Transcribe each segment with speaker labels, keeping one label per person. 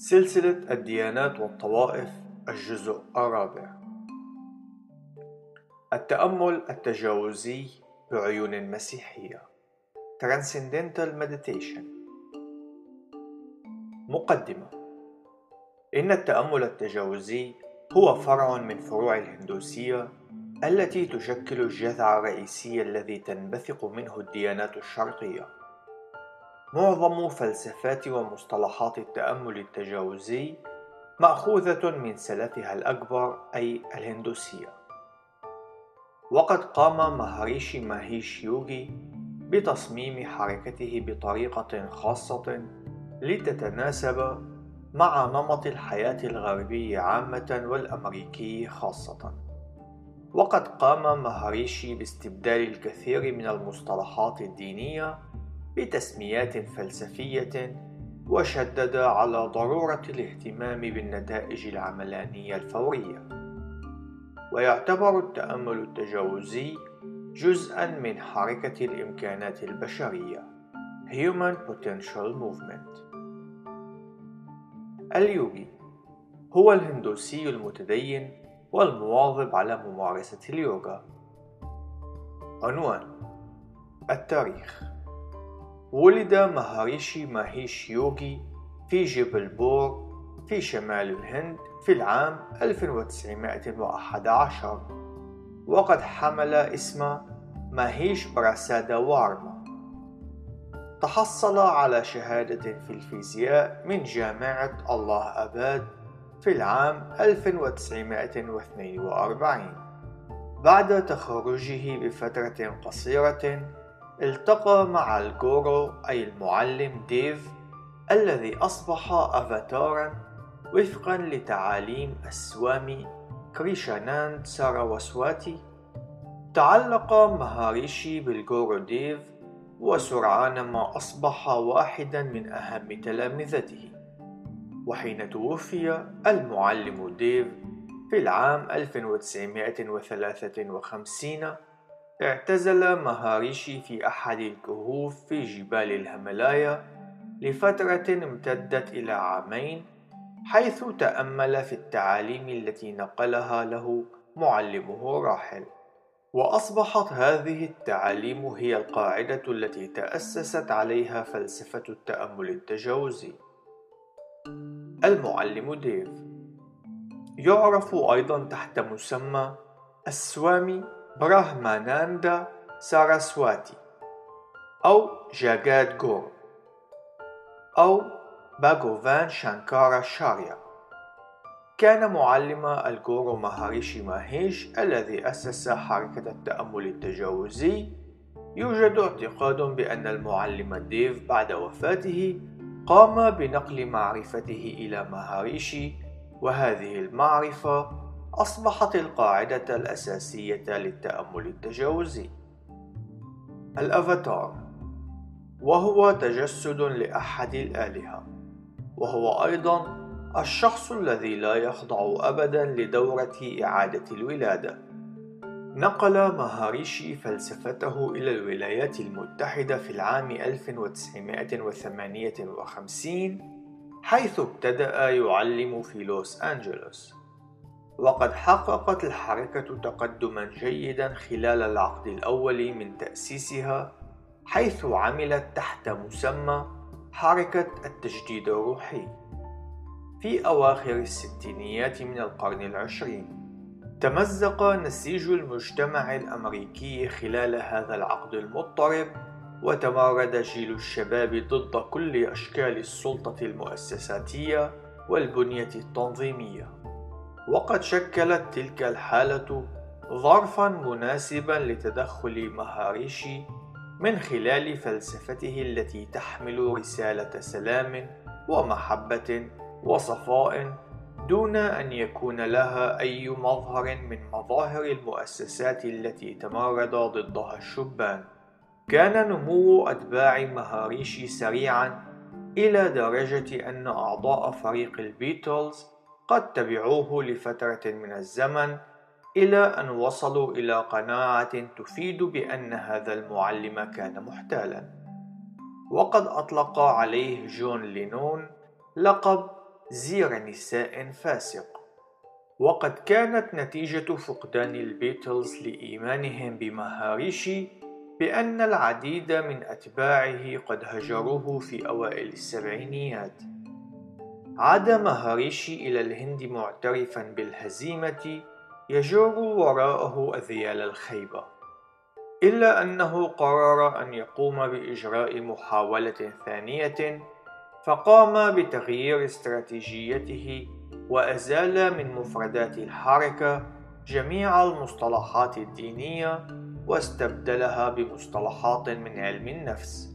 Speaker 1: سلسلة الديانات والطوائف الجزء الرابع. التأمل التجاوزي بعيون مسيحية. Transcendental Meditation. مقدمة. إن التأمل التجاوزي هو فرع من فروع الهندوسية التي تشكل الجذع الرئيسي الذي تنبثق منه الديانات الشرقية. معظم فلسفات ومصطلحات التأمل التجاوزي مأخوذة من سلفها الأكبر أي الهندوسية. وقد قام مهاريشي ماهيش يوغي بتصميم حركته بطريقة خاصة لتتناسب مع نمط الحياة الغربي عامة والأمريكي خاصة. وقد قام مهاريشي باستبدال الكثير من المصطلحات الدينية بتسميات فلسفية وشدد على ضرورة الاهتمام بالنتائج العملانية الفورية. ويعتبر التأمل التجاوزي جزءا من حركة الإمكانات البشرية. Human Potential Movement. اليوغي هو الهندوسي المتدين والمواظب على ممارسة اليوغا. عنوان التاريخ. ولد مهاريشي ماهيش يوغي في جبل بور في شمال الهند في العام 1911 وقد حمل اسم ماهيش براسادا وارما. تحصل على شهادة في الفيزياء من جامعة الله أباد في العام 1942 بعد تخرجه بفترة قصيرة التقى مع الجورو أي المعلم ديف الذي أصبح أفاتارا وفقا لتعاليم السوامي كريشاناند ساراوسواتي. تعلق مهاريشي بالجورو ديف وسرعان ما أصبح واحدا من أهم تلامذته. وحين توفي المعلم ديف في العام 1953 اعتزل مهاريشي في أحد الكهوف في جبال الهيمالايا لفترة امتدت إلى عامين حيث تأمل في التعاليم التي نقلها له معلمه راحل. وأصبحت هذه التعاليم هي القاعدة التي تأسست عليها فلسفة التأمل التجاوزي. المعلم ديف. يعرف أيضا تحت مسمى السوامي براهماناندا ساراسواتي أو جاجاد جورو باغوفان شانكاراشاريا كان معلم الجورو مهاريشي ماهيش الذي أسس حركة التأمل التجاوزي يوجد اعتقاد بأن المعلم ديف بعد وفاته قام بنقل معرفته إلى مهاريشي وهذه المعرفة أصبحت القاعدة الأساسية للتأمل التجاوزي. الأفاتار وهو تجسد لأحد الآلهة، وهو أيضا الشخص الذي لا يخضع أبدا لدورة إعادة الولادة. نقل مهاريشي فلسفته إلى الولايات المتحدة في العام 1958 حيث ابتدأ يعلم في لوس أنجلوس. وقد حققت الحركة تقدما جيدا خلال العقد الأول من تأسيسها حيث عملت تحت مسمى حركة التجديد الروحي في أواخر الستينيات من القرن العشرين. تمزق نسيج المجتمع الأمريكي خلال هذا العقد المضطرب وتمارد جيل الشباب ضد كل أشكال السلطة المؤسساتية والبنية التنظيمية. وقد شكلت تلك الحالة ظرفا مناسبا لتدخل مهاريشي من خلال فلسفته التي تحمل رسالة سلام ومحبة وصفاء دون أن يكون لها أي مظهر من مظاهر المؤسسات التي تمارد ضدها الشبان. كان نمو أتباع مهاريشي سريعا إلى درجة أن أعضاء فريق البيتلز قد تبعوه لفترة من الزمن إلى أن وصلوا إلى قناعة تفيد بأن هذا المعلم كان محتالا. وقد أطلق عليه جون لينون لقب زير نساء فاسق. وقد كانت نتيجة فقدان البيتلز لإيمانهم بمهاريشي بأن العديد من أتباعه قد هجروه في أوائل السبعينيات. عاد مهاريشي إلى الهند معترفا بالهزيمة يجر وراءه أذيال الخيبة إلا أنه قرر أن يقوم بإجراء محاولة ثانية فقام بتغيير استراتيجيته وأزال من مفردات الحركة جميع المصطلحات الدينية واستبدلها بمصطلحات من علم النفس.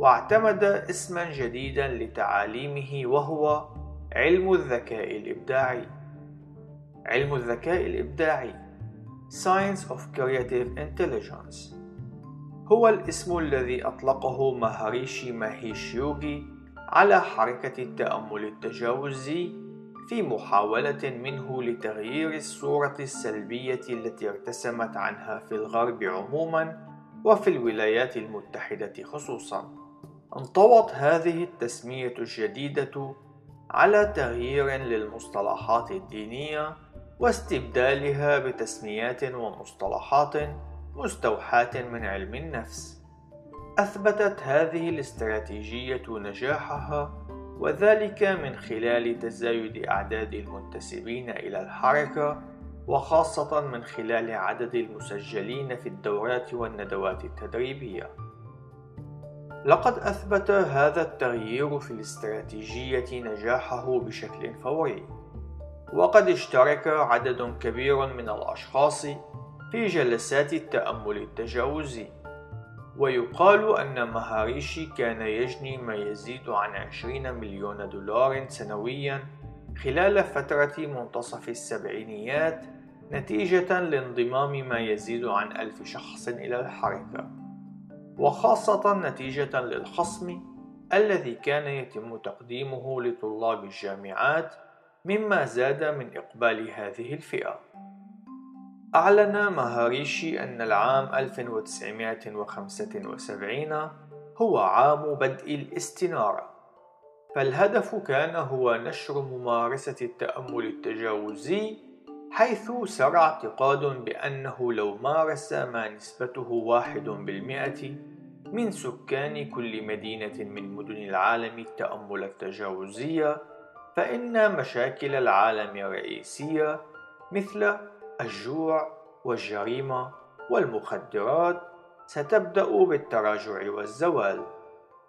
Speaker 1: واعتمد اسما جديدا لتعاليمه وهو علم الذكاء الإبداعي. علم الذكاء الإبداعي. Science of Creative Intelligence. هو الاسم الذي أطلقه مهاريشي ماهيش يوغي على حركة التأمل التجاوزي في محاولة منه لتغيير الصورة السلبية التي ارتسمت عنها في الغرب عموما وفي الولايات المتحدة خصوصا. انطوت هذه التسمية الجديدة على تغيير للمصطلحات الدينية واستبدالها بتسميات ومصطلحات مستوحاة من علم النفس. أثبتت هذه الاستراتيجية نجاحها وذلك من خلال تزايد أعداد المنتسبين إلى الحركة وخاصة من خلال عدد المسجلين في الدورات والندوات التدريبية. لقد أثبت هذا التغيير في الاستراتيجية نجاحه بشكل فوري، وقد اشترك عدد كبير من الأشخاص في جلسات التأمل التجاوزي، ويقال أن مهاريشي كان يجني ما يزيد عن 20 مليون دولار سنويا خلال فترة منتصف السبعينيات نتيجة لانضمام ما يزيد عن ألف شخص إلى الحركة. وخاصة نتيجة للخصم الذي كان يتم تقديمه لطلاب الجامعات مما زاد من إقبال هذه الفئة. أعلن مهاريشي أن العام 1975 هو عام بدء الاستنارة، فالهدف كان هو نشر ممارسة التأمل التجاوزي حيث سرى اعتقاد بأنه لو مارس ما نسبته واحد بالمئة من سكان كل مدينة من مدن العالم التأمل التجاوزية فإن مشاكل العالم الرئيسية مثل الجوع والجريمة والمخدرات ستبدأ بالتراجع والزوال.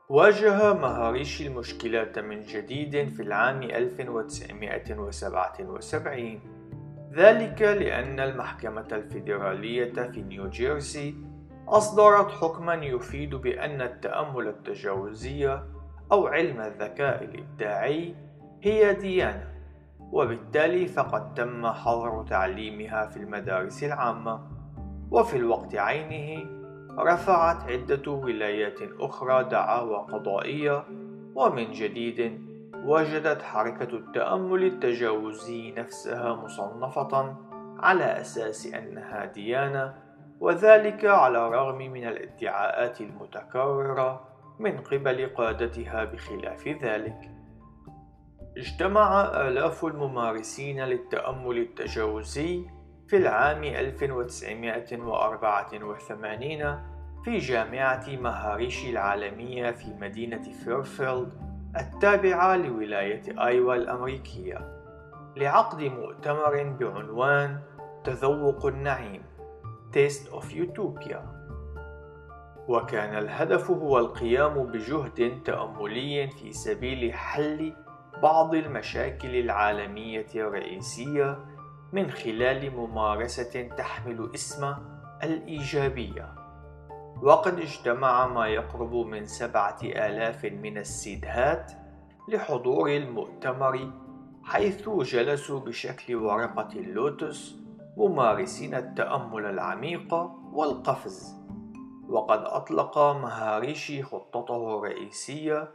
Speaker 1: واجه مهاريشي المشكلات من جديد في العام 1977 ذلك لأن المحكمة الفيدرالية في نيوجيرسي أصدرت حكما يفيد بأن التأمل التجاوزي أو علم الذكاء الإبداعي هي ديانة وبالتالي فقد تم حظر تعليمها في المدارس العامة. وفي الوقت عينه رفعت عدة ولايات أخرى دعاوى قضائية ومن جديد وجدت حركة التأمل التجاوزي نفسها مصنفة على أساس أنها ديانة وذلك على الرغم من الادعاءات المتكررة من قبل قادتها بخلاف ذلك. اجتمع آلاف الممارسين للتأمل التجاوزي في العام 1984 في جامعة مهاريشي العالمية في مدينة فيرفيلد التابعة لولاية آيوا الأمريكية لعقد مؤتمر بعنوان تذوق النعيم Taste of Utopia. وكان الهدف هو القيام بجهد تأملي في سبيل حل بعض المشاكل العالمية الرئيسية من خلال ممارسة تحمل اسم الإيجابية. وقد اجتمع ما يقرب من سبعة آلاف من السيدهات لحضور المؤتمر حيث جلسوا بشكل ورقة اللوتس ممارسين التأمل العميق والقفز. وقد أطلق مهاريشي خطته الرئيسية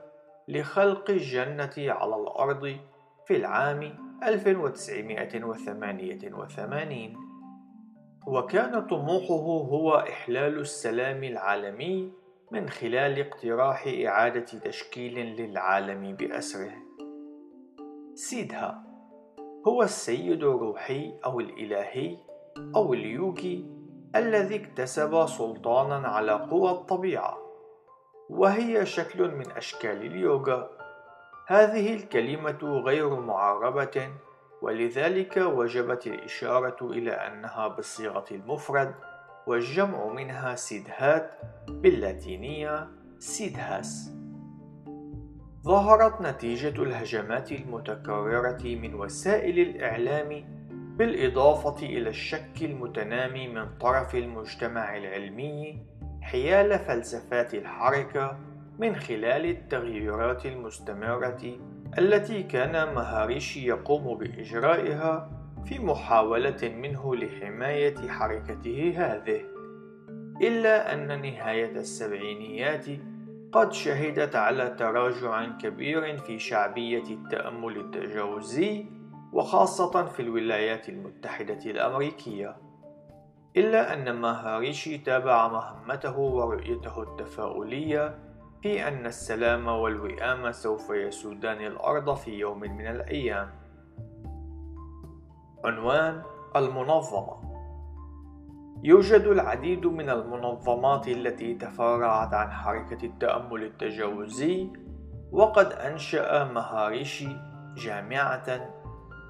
Speaker 1: لخلق الجنة على الأرض في العام 1988 وكان طموحه هو إحلال السلام العالمي من خلال اقتراح إعادة تشكيل للعالم بأسره. سيدها هو السيد الروحي أو الإلهي أو اليوغي الذي اكتسب سلطانا على قوى الطبيعة وهي شكل من أشكال اليوغا. هذه الكلمة غير معربة ولذلك وجبت الإشارة إلى أنها بصيغة المفرد والجمع منها سيدهات باللاتينية سيدهاس. ظهرت نتيجة الهجمات المتكررة من وسائل الإعلام بالإضافة إلى الشك المتنامي من طرف المجتمع العلمي حيال فلسفات الحركة من خلال التغييرات المستمرة التي كان مهاريشي يقوم بإجرائها في محاولة منه لحماية حركته هذه إلا أن نهاية السبعينيات قد شهدت على تراجع كبير في شعبية التأمل التجاوزي وخاصة في الولايات المتحدة الأمريكية. إلا أن ماهاريشي تابع مهمته ورؤيته التفاؤلية في أن السلام والوئام سوف يسودان الأرض في يوم من الأيام. عنوان المنظمة. يوجد العديد من المنظمات التي تفرعت عن حركة التأمل التجاوزي وقد أنشأ مهاريشي جامعة.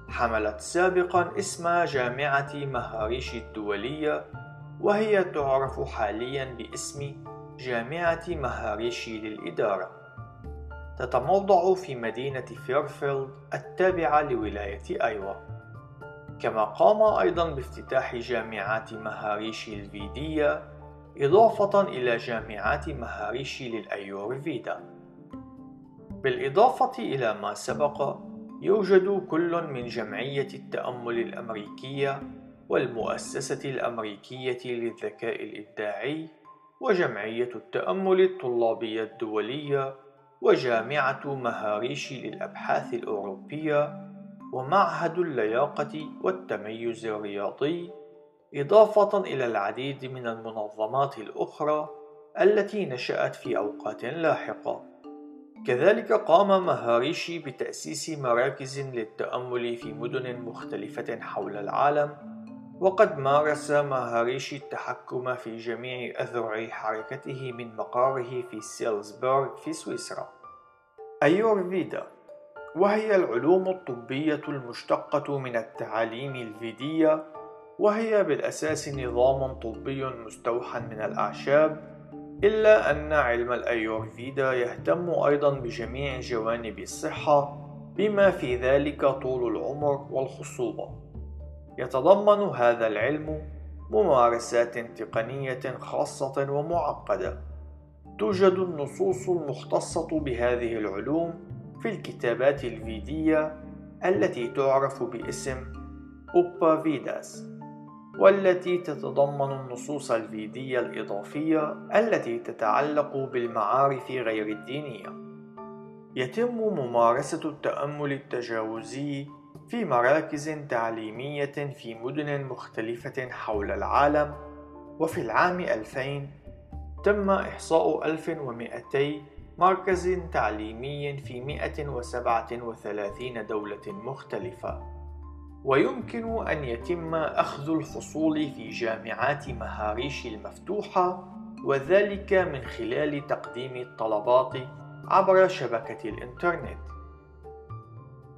Speaker 1: حملت سابقا اسم جامعة مهاريشي الدولية وهي تعرف حاليا باسم جامعة مهاريشي للإدارة. تتموضع في مدينة فيرفيلد التابعة لولاية أيوا. كما قام أيضا بافتتاح جامعات مهاريشي الفيدية إضافة إلى جامعات مهاريشي للأيورفيدا بالإضافة إلى ما سبق يوجد كل من جمعية التأمل الأمريكية والمؤسسة الأمريكية للذكاء الإبداعي وجمعية التأمل الطلابية الدولية وجامعة مهاريشي للأبحاث الأوروبية ومعهد اللياقة والتميز الرياضي إضافة إلى العديد من المنظمات الأخرى التي نشأت في أوقات لاحقة. كذلك قام مهاريشي بتأسيس مراكز للتأمل في مدن مختلفة حول العالم، وقد مارس مهاريشي التحكم في جميع أذرع حركته من مقاره في سيلزبورغ في سويسرا. أيورفيدا وهي العلوم الطبية المشتقة من التعاليم الفيدية وهي بالأساس نظام طبي مستوحى من الأعشاب إلا أن علم الأيورفيدا يهتم أيضا بجميع جوانب الصحة بما في ذلك طول العمر والخصوبة يتضمن هذا العلم ممارسات تقنية خاصة ومعقدة توجد النصوص المختصة بهذه العلوم في الكتابات الفيدية التي تعرف باسم أوبا فيداس والتي تتضمن النصوص الفيدية الإضافية التي تتعلق بالمعارف غير الدينية. يتم ممارسة التأمل التجاوزي في مراكز تعليمية في مدن مختلفة حول العالم، وفي العام 2000 تم إحصاء 1200 مركز تعليمي في 137 دولة مختلفة. ويمكن أن يتم أخذ الحصول في جامعات مهاريش المفتوحة وذلك من خلال تقديم الطلبات عبر شبكة الإنترنت.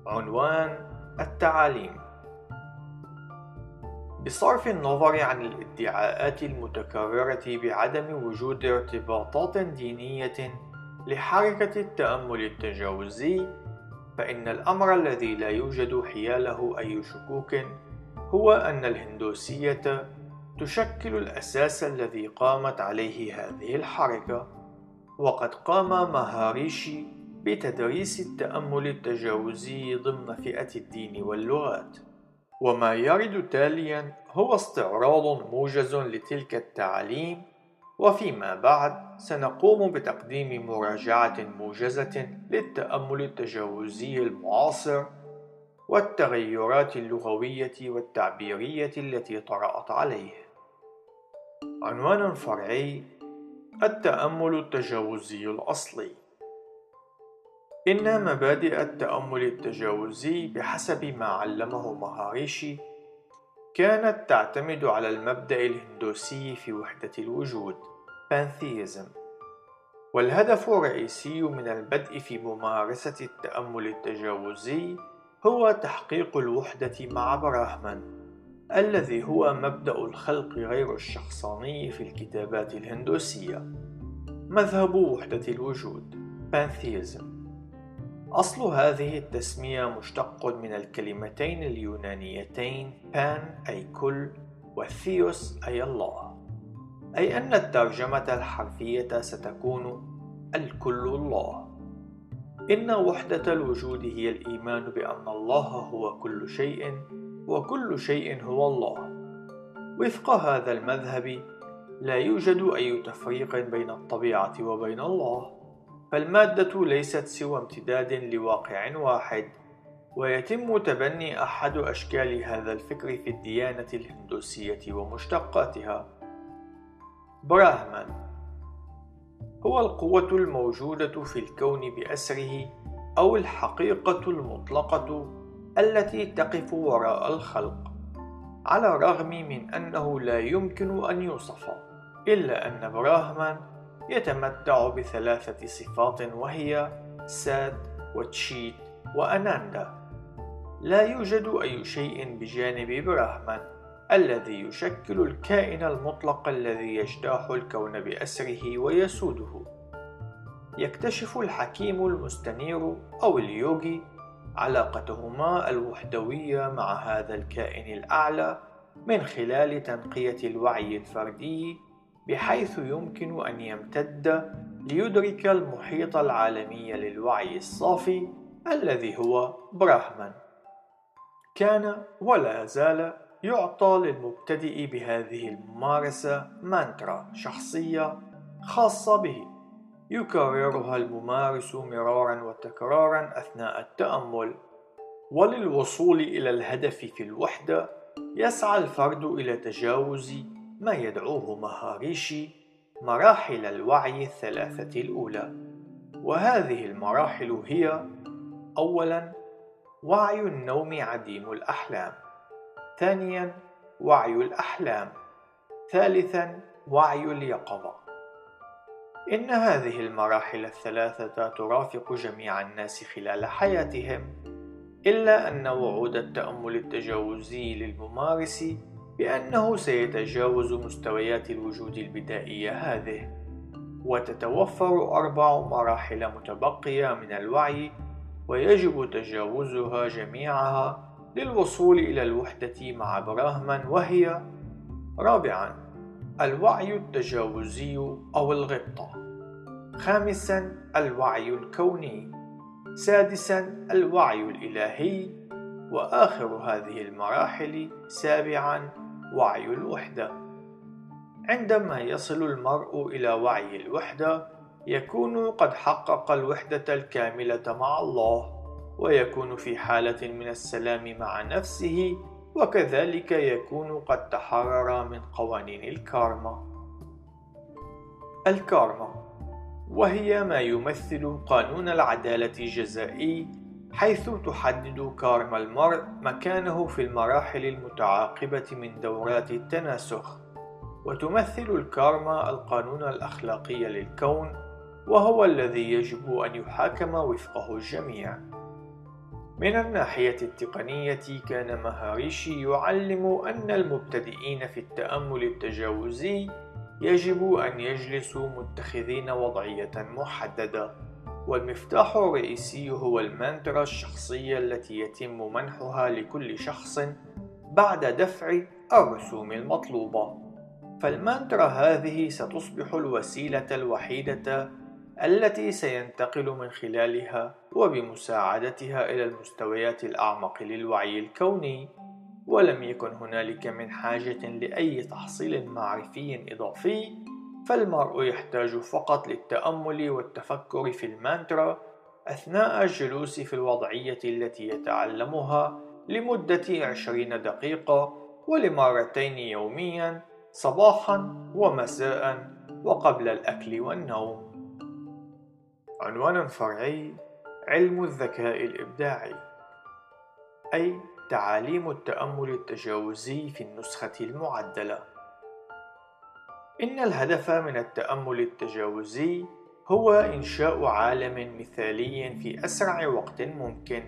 Speaker 1: عنوان التعاليم. بصرف النظر عن الادعاءات المتكررة بعدم وجود ارتباطات دينية لحركة التأمل التجاوزي فإن الأمر الذي لا يوجد حياله أي شكوك هو أن الهندوسية تشكل الأساس الذي قامت عليه هذه الحركة وقد قام مهاريشي بتدريس التأمل التجاوزي ضمن فئة الدين واللغات. وما يرد تاليا هو استعراض موجز لتلك التعاليم. وفيما بعد سنقوم بتقديم مراجعة موجزة للتأمل التجاوزي المعاصر والتغيرات اللغوية والتعبيرية التي طرأت عليه. عنوان فرعي التأمل التجاوزي الأصلي. إن مبادئ التأمل التجاوزي بحسب ما علمه مهاريشي كانت تعتمد على المبدأ الهندوسي في وحدة الوجود pantheism. والهدف الرئيسي من البدء في ممارسة التأمل التجاوزي هو تحقيق الوحدة مع براهمن الذي هو مبدأ الخلق غير الشخصاني في الكتابات الهندوسية. مذهب وحدة الوجود pantheism. أصل هذه التسمية مشتق من الكلمتين اليونانيتين بان أي كل وثيوس أي الله أي أن الترجمة الحرفية ستكون الكل الله. إن وحدة الوجود هي الإيمان بأن الله هو كل شيء وكل شيء هو الله. وفق هذا المذهب لا يوجد أي تفريق بين الطبيعة وبين الله. فالمادة ليست سوى امتداد لواقع واحد ويتم تبني أحد أشكال هذا الفكر في الديانة الهندوسية ومشتقاتها. براهمان هو القوة الموجودة في الكون بأسره أو الحقيقة المطلقة التي تقف وراء الخلق على الرغم من أنه لا يمكن أن يوصف إلا أن براهمان يتمتع بثلاثة صفات وهي سات وتشيت وأناندا. لا يوجد أي شيء بجانب براهمان الذي يشكل الكائن المطلق الذي يجتاح الكون بأسره ويسوده. يكتشف الحكيم المستنير أو اليوغي علاقتهما الوحدوية مع هذا الكائن الأعلى من خلال تنقية الوعي الفردي بحيث يمكن أن يمتد ليدرك المحيط العالمي للوعي الصافي الذي هو براهمان. كان ولا زال يعطى للمبتدئ بهذه الممارسة مانترا شخصية خاصة به. يكررها الممارس مرارا وتكرارا أثناء التأمل. وللوصول إلى الهدف في الوحدة يسعى الفرد إلى تجاوز ما يدعوه مهاريشي مراحل الوعي الثلاثة الأولى. وهذه المراحل هي أولا وعي النوم عديم الأحلام. ثانيا وعي الأحلام. ثالثا وعي اليقظة. إن هذه المراحل الثلاثة ترافق جميع الناس خلال حياتهم إلا أن وعود التأمل التجاوزي للممارس بأنه سيتجاوز مستويات الوجود البدائية هذه وتتوفر أربع مراحل متبقية من الوعي ويجب تجاوزها جميعها للوصول إلى الوحدة مع براهمان وهي رابعا الوعي التجاوزي أو الغبطة. خامسا الوعي الكوني. سادسا الوعي الإلهي. وآخر هذه المراحل سابعا وعي الوحدة عندما يصل المرء إلى وعي الوحدة يكون قد حقق الوحدة الكاملة مع الله ويكون في حالة من السلام مع نفسه وكذلك يكون قد تحرر من قوانين الكارما. الكارما وهي ما يمثل قانون العدالة الجزائي حيث تحدد كارما المرء مكانه في المراحل المتعاقبة من دورات التناسخ وتمثل الكارما القانون الأخلاقي للكون وهو الذي يجب أن يحاكم وفقه الجميع. من الناحية التقنية كان مهاريشي يعلم أن المبتدئين في التأمل التجاوزي يجب أن يجلسوا متخذين وضعية محددة. والمفتاح الرئيسي هو المانترا الشخصية التي يتم منحها لكل شخص بعد دفع الرسوم المطلوبة. فالمانترا هذه ستصبح الوسيلة الوحيدة التي سينتقل من خلالها وبمساعدتها إلى المستويات الأعمق للوعي الكوني ولم يكن هنالك من حاجة لأي تحصيل معرفي إضافي فالمرء يحتاج فقط للتأمل والتفكر في المانترا أثناء الجلوس في الوضعية التي يتعلمها لمدة عشرين دقيقة ولمرتين يوميا صباحا ومساء وقبل الأكل والنوم. عنوان فرعي علم الذكاء الإبداعي أي تعاليم التأمل التجاوزي في النسخة المعدلة. إن الهدف من التأمل التجاوزي هو إنشاء عالم مثالي في أسرع وقت ممكن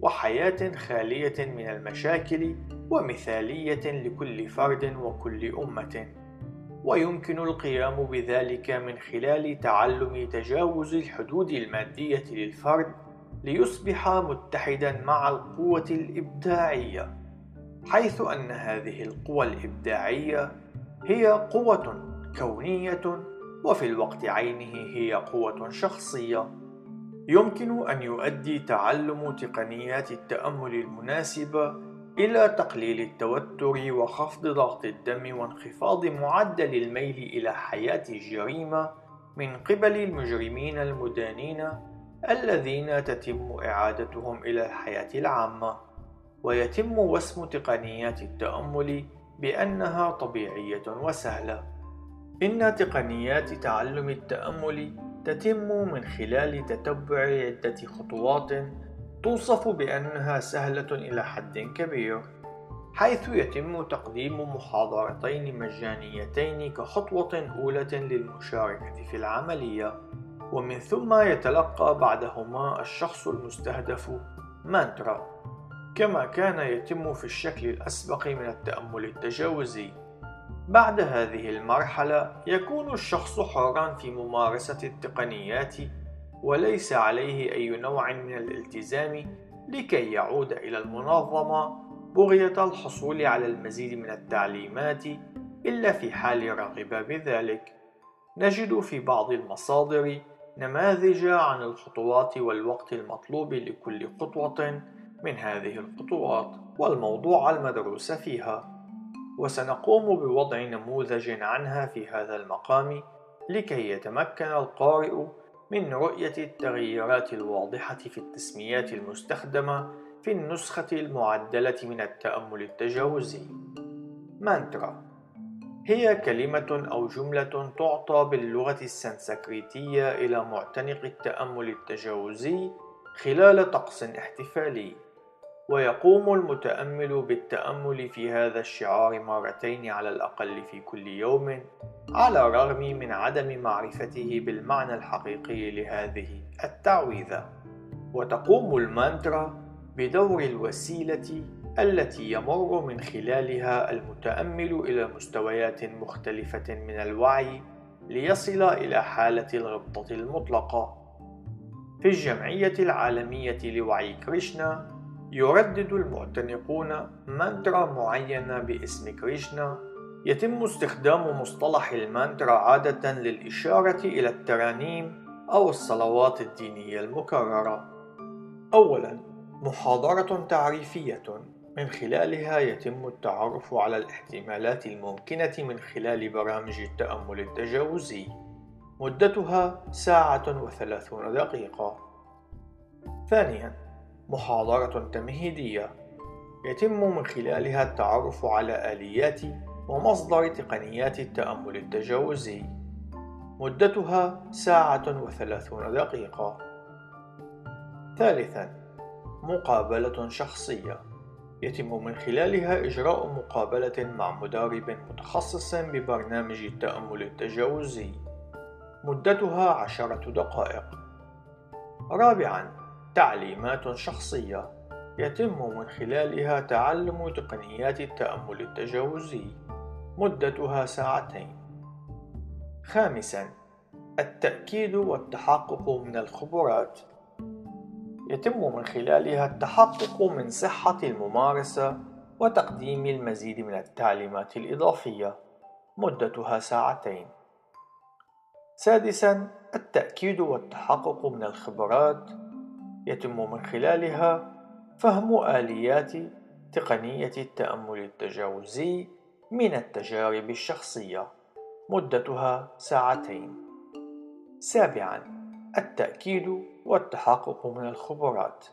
Speaker 1: وحياة خالية من المشاكل ومثالية لكل فرد وكل أمة. ويمكن القيام بذلك من خلال تعلم تجاوز الحدود المادية للفرد ليصبح متحدا مع القوة الإبداعية حيث أن هذه القوى الإبداعية هي قوة كونية وفي الوقت عينه هي قوة شخصية. يمكن أن يؤدي تعلم تقنيات التأمل المناسبة إلى تقليل التوتر وخفض ضغط الدم وانخفاض معدل الميل إلى حياة الجريمة من قبل المجرمين المدانين الذين تتم إعادتهم إلى الحياة العامة. ويتم وسم تقنيات التأمل بأنها طبيعية وسهلة. إن تقنيات تعلم التأمل تتم من خلال تتبع عدة خطوات توصف بأنها سهلة إلى حد كبير حيث يتم تقديم محاضرتين مجانيتين كخطوة أولى للمشاركة في العملية. ومن ثم يتلقى بعدهما الشخص المستهدف مانترا. كما كان يتم في الشكل الأسبق من التأمل التجاوزي بعد هذه المرحلة يكون الشخص حرا في ممارسة التقنيات وليس عليه أي نوع من الالتزام لكي يعود إلى المنظمة بغية الحصول على المزيد من التعليمات إلا في حال رغب بذلك. نجد في بعض المصادر نماذج عن الخطوات والوقت المطلوب لكل خطوة من هذه الخطوات والموضوع المدروس فيها. وسنقوم بوضع نموذج عنها في هذا المقام لكي يتمكن القارئ من رؤية التغيرات الواضحة في التسميات المستخدمة في النسخة المعدلة من التأمل التجاوزي. مانترا هي كلمة أو جملة تعطى باللغة السنسكريتية إلى معتنق التأمل التجاوزي خلال طقس احتفالي. ويقوم المتأمل بالتأمل في هذا الشعار مرتين على الأقل في كل يوم على الرغم من عدم معرفته بالمعنى الحقيقي لهذه التعويذة وتقوم المانترا بدور الوسيلة التي يمر من خلالها المتأمل إلى مستويات مختلفة من الوعي ليصل إلى حالة الغبطة المطلقة. في الجمعية العالمية لوعي كريشنا يردد المعتنقون مانترا معينة باسم كريشنا يتم استخدام مصطلح المانترا عادة للإشارة إلى الترانيم أو الصلوات الدينية المكررة. أولاً محاضرة تعريفية من خلالها يتم التعرف على الاحتمالات الممكنة من خلال برامج التأمل التجاوزي مدتها ساعة وثلاثون دقيقة. ثانياً محاضرة تمهيدية. يتم من خلالها التعرف على آليات ومصدر تقنيات التأمل التجاوزي. مدتها ساعة وثلاثون دقيقة. ثالثا مقابلة شخصية. يتم من خلالها إجراء مقابلة مع مدرب متخصص ببرنامج التأمل التجاوزي. مدتها عشرة دقائق. رابعا تعليمات شخصية يتم من خلالها تعلم تقنيات التأمل التجاوزي مدتها ساعتين. خامسا التأكيد والتحقق من الخبرات. يتم من خلالها التحقق من صحة الممارسة وتقديم المزيد من التعليمات الإضافية مدتها ساعتين. سادسا التأكيد والتحقق من الخبرات يتم من خلالها فهم آليات تقنية التأمل التجاوزي من التجارب الشخصية مدتها ساعتين. سابعا التأكيد والتحقق من الخبرات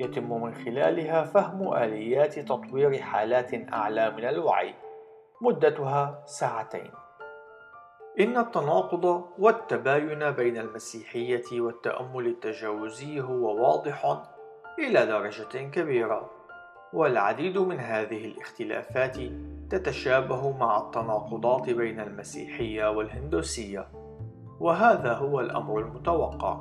Speaker 1: يتم من خلالها فهم آليات تطوير حالات أعلى من الوعي مدتها ساعتين. إن التناقض والتباين بين المسيحية والتأمل التجاوزي هو واضح إلى درجة كبيرة والعديد من هذه الاختلافات تتشابه مع التناقضات بين المسيحية والهندوسية وهذا هو الأمر المتوقع.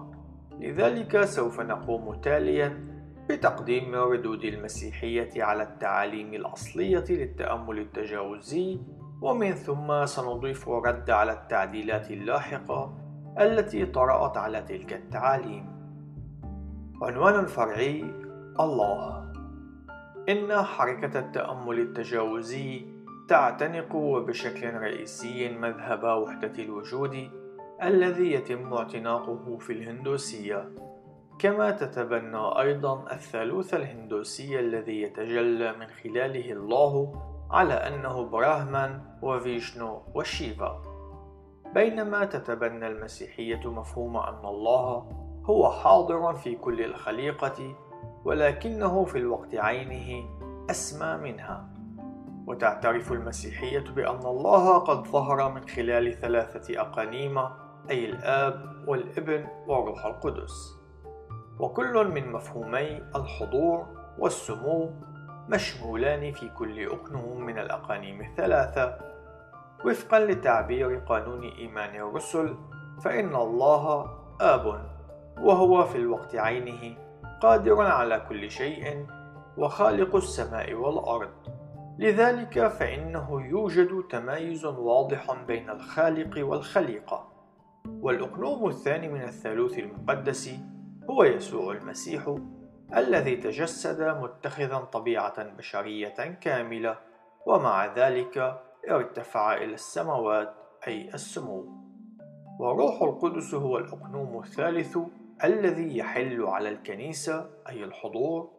Speaker 1: لذلك سوف نقوم تاليا بتقديم ردود المسيحية على التعاليم الأصلية للتأمل التجاوزي ومن ثم سنضيف رد على التعديلات اللاحقة التي طرأت على تلك التعاليم. عنوان فرعي الله. إن حركة التأمل التجاوزي تعتنق وبشكل رئيسي مذهب وحدة الوجود الذي يتم اعتناقه في الهندوسية كما تتبنى أيضا الثالوث الهندوسي الذي يتجلى من خلاله الله على أنه براهمان وفيشنو وشيفا. بينما تتبنى المسيحية مفهوم أن الله هو حاضر في كل الخليقة ولكنه في الوقت عينه أسمى منها. وتعترف المسيحية بأن الله قد ظهر من خلال ثلاثة أقانيم أي الآب والابن والروح القدس. وكل من مفهومي الحضور والسمو مشمولان في كل أقنوم من الأقانيم الثلاثة. وفقا لتعبير قانون إيمان الرسل فإن الله آب وهو في الوقت عينه قادر على كل شيء وخالق السماء والأرض. لذلك فإنه يوجد تمايز واضح بين الخالق والخليقة والأقنوم الثاني من الثالوث المقدس هو يسوع المسيح. الذي تجسد متخذا طبيعة بشرية كاملة ومع ذلك ارتفع إلى السماوات أي السمو. وروح القدس هو الأقنوم الثالث الذي يحل على الكنيسة أي الحضور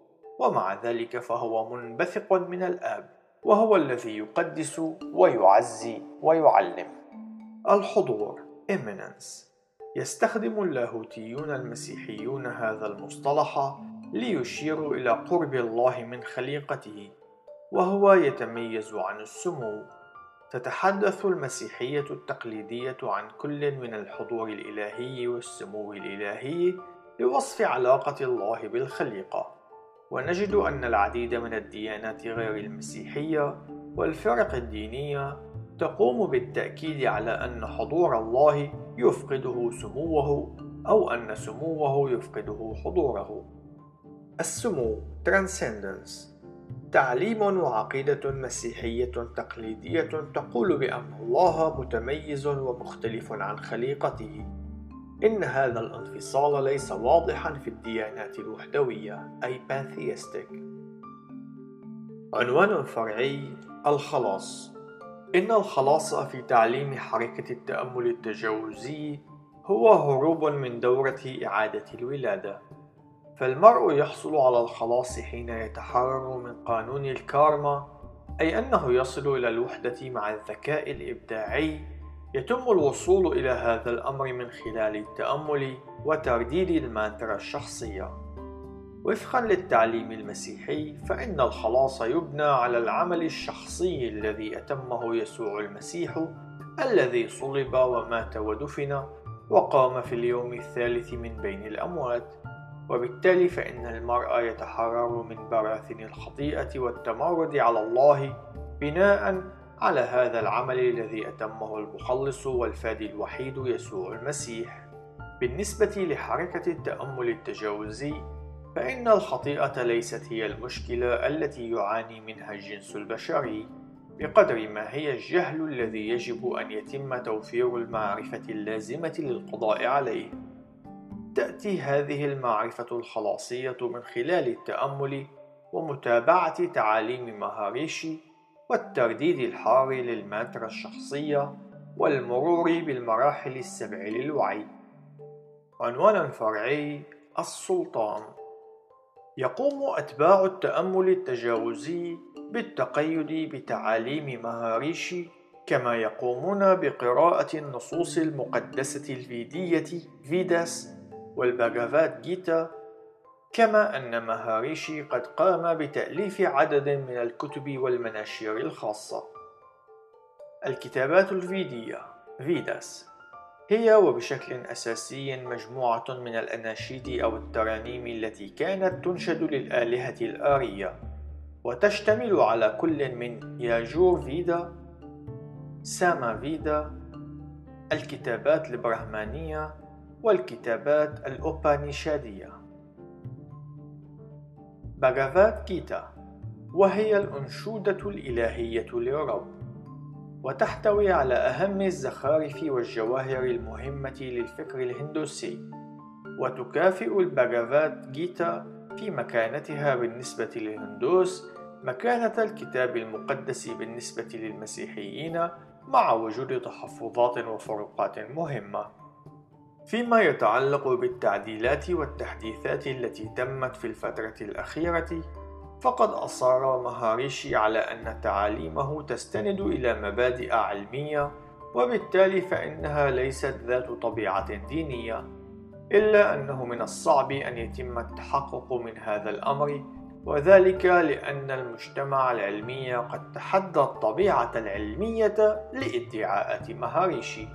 Speaker 1: ومع ذلك فهو منبثق من الآب وهو الذي يقدس ويعزي ويعلم. الحضور immanence يستخدم اللاهوتيون المسيحيون هذا المصطلح ليشيروا إلى قرب الله من خليقته وهو يتميز عن السمو تتحدث المسيحية التقليدية عن كل من الحضور الإلهي والسمو الإلهي لوصف علاقة الله بالخليقة ونجد أن العديد من الديانات غير المسيحية والفرق الدينية تقوم بالتأكيد على أن حضور الله يفقده سموه أو أن سموه يفقده حضوره. السمو Transcendence تعليم وعقيدة مسيحية تقليدية تقول بأن الله متميز ومختلف عن خليقته. إن هذا الانفصال ليس واضحا في الديانات الوحدوية أي pantheistic. عنوان فرعي الخلاص إن الخلاص في تعليم حركة التأمل التجاوزي هو هروب من دورة إعادة الولادة فالمرء يحصل على الخلاص حين يتحرر من قانون الكارما أي أنه يصل إلى الوحدة مع الذكاء الإبداعي. يتم الوصول إلى هذا الأمر من خلال التأمل وترديد المانترا الشخصية. وفقا للتعليم المسيحي فإن الخلاص يبنى على العمل الشخصي الذي أتمه يسوع المسيح الذي صلب ومات ودفن وقام في اليوم الثالث من بين الأموات. وبالتالي فإن المرء يتحرر من براثن الخطيئة والتمرد على الله بناء على هذا العمل الذي أتمه المخلص والفادي الوحيد يسوع المسيح بالنسبة لحركة التأمل التجاوزي فإن الخطيئة ليست هي المشكلة التي يعاني منها الجنس البشري بقدر ما هي الجهل الذي يجب أن يتم توفير المعرفة اللازمة للقضاء عليه. تأتي هذه المعرفة الخلاصية من خلال التأمل ومتابعة تعاليم مهاريشي والترديد الحار للمانترا الشخصية والمرور بالمراحل السبع للوعي. عنوان فرعي السلطان يقوم أتباع التأمل التجاوزي بالتقيد بتعاليم مهاريشي كما يقومون بقراءة النصوص المقدسة الفيدية فيداس والباغافات جيتا كما أن مهاريشي قد قام بتأليف عدد من الكتب والمناشير الخاصة. الكتابات الفيدية فيداس هي وبشكل أساسي مجموعة من الأناشيد أو الترانيم التي كانت تنشد للآلهة الآرية وتشتمل على كل من ياجور فيدا ساما فيدا الكتابات البرهمانية والكتابات الأوبانيشادية باغافات كيتا وهي الأنشودة الإلهية للرب وتحتوي على أهم الزخارف والجواهر المهمة للفكر الهندوسي وتكافئ الباغافات جيتا في مكانتها بالنسبة للهندوس مكانة الكتاب المقدس بالنسبة للمسيحيين مع وجود تحفظات وفروقات مهمة. فيما يتعلق بالتعديلات والتحديثات التي تمت في الفترة الأخيرة فقد أصر مهاريشي على أن تعاليمه تستند إلى مبادئ علمية وبالتالي فإنها ليست ذات طبيعة دينية إلا أنه من الصعب أن يتم التحقق من هذا الأمر وذلك لأن المجتمع العلمي قد تحدى الطبيعة العلمية لإدعاءات مهاريشي.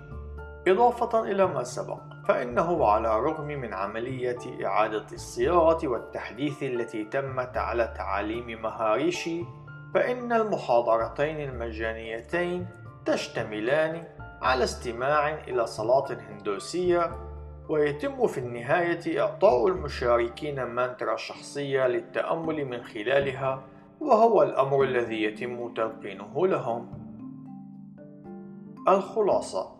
Speaker 1: إضافة إلى ما سبق فإنه على الرغم من عملية إعادة الصياغة والتحديث التي تمت على تعاليم مهاريشي فإن المحاضرتين المجانيتين تشتملان على استماع إلى صلاة هندوسية ويتم في النهاية إعطاء المشاركين مانترا شخصية للتأمل من خلالها وهو الأمر الذي يتم تلقينه لهم. الخلاصة.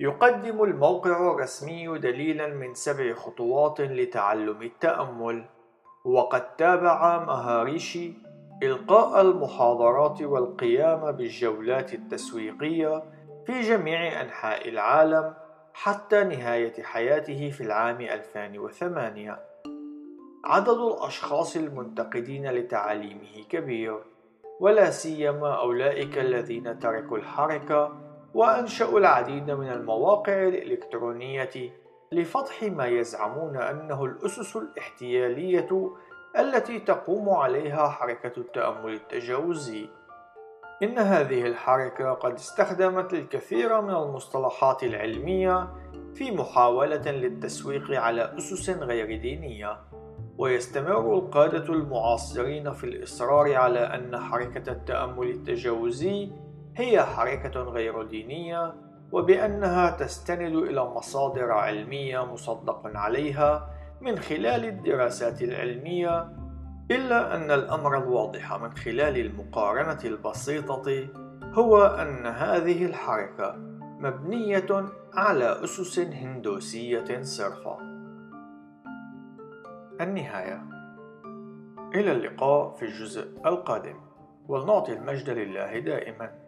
Speaker 1: يقدم الموقع الرسمي دليلا من سبع خطوات لتعلم التأمل وقد تابع مهاريشي إلقاء المحاضرات والقيام بالجولات التسويقية في جميع أنحاء العالم حتى نهاية حياته في العام 2008 عدد الأشخاص المنتقدين لتعاليمه كبير ولا سيما أولئك الذين تركوا الحركة وأنشأوا العديد من المواقع الإلكترونية لفتح ما يزعمون أنه الأسس الاحتيالية التي تقوم عليها حركة التأمل التجاوزي. إن هذه الحركة قد استخدمت الكثير من المصطلحات العلمية في محاولة للتسويق على أسس غير دينية، ويستمر القادة المعاصرين في الإصرار على أن حركة التأمل التجاوزي هي حركة غير دينية وبأنها تستند إلى مصادر علمية مصدق عليها من خلال الدراسات العلمية إلا أن الأمر الواضح من خلال المقارنة البسيطة هو أن هذه الحركة مبنية على أسس هندوسية صرفة. النهاية. إلى اللقاء في الجزء القادم. ولنعطي المجد لله دائما.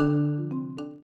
Speaker 1: Música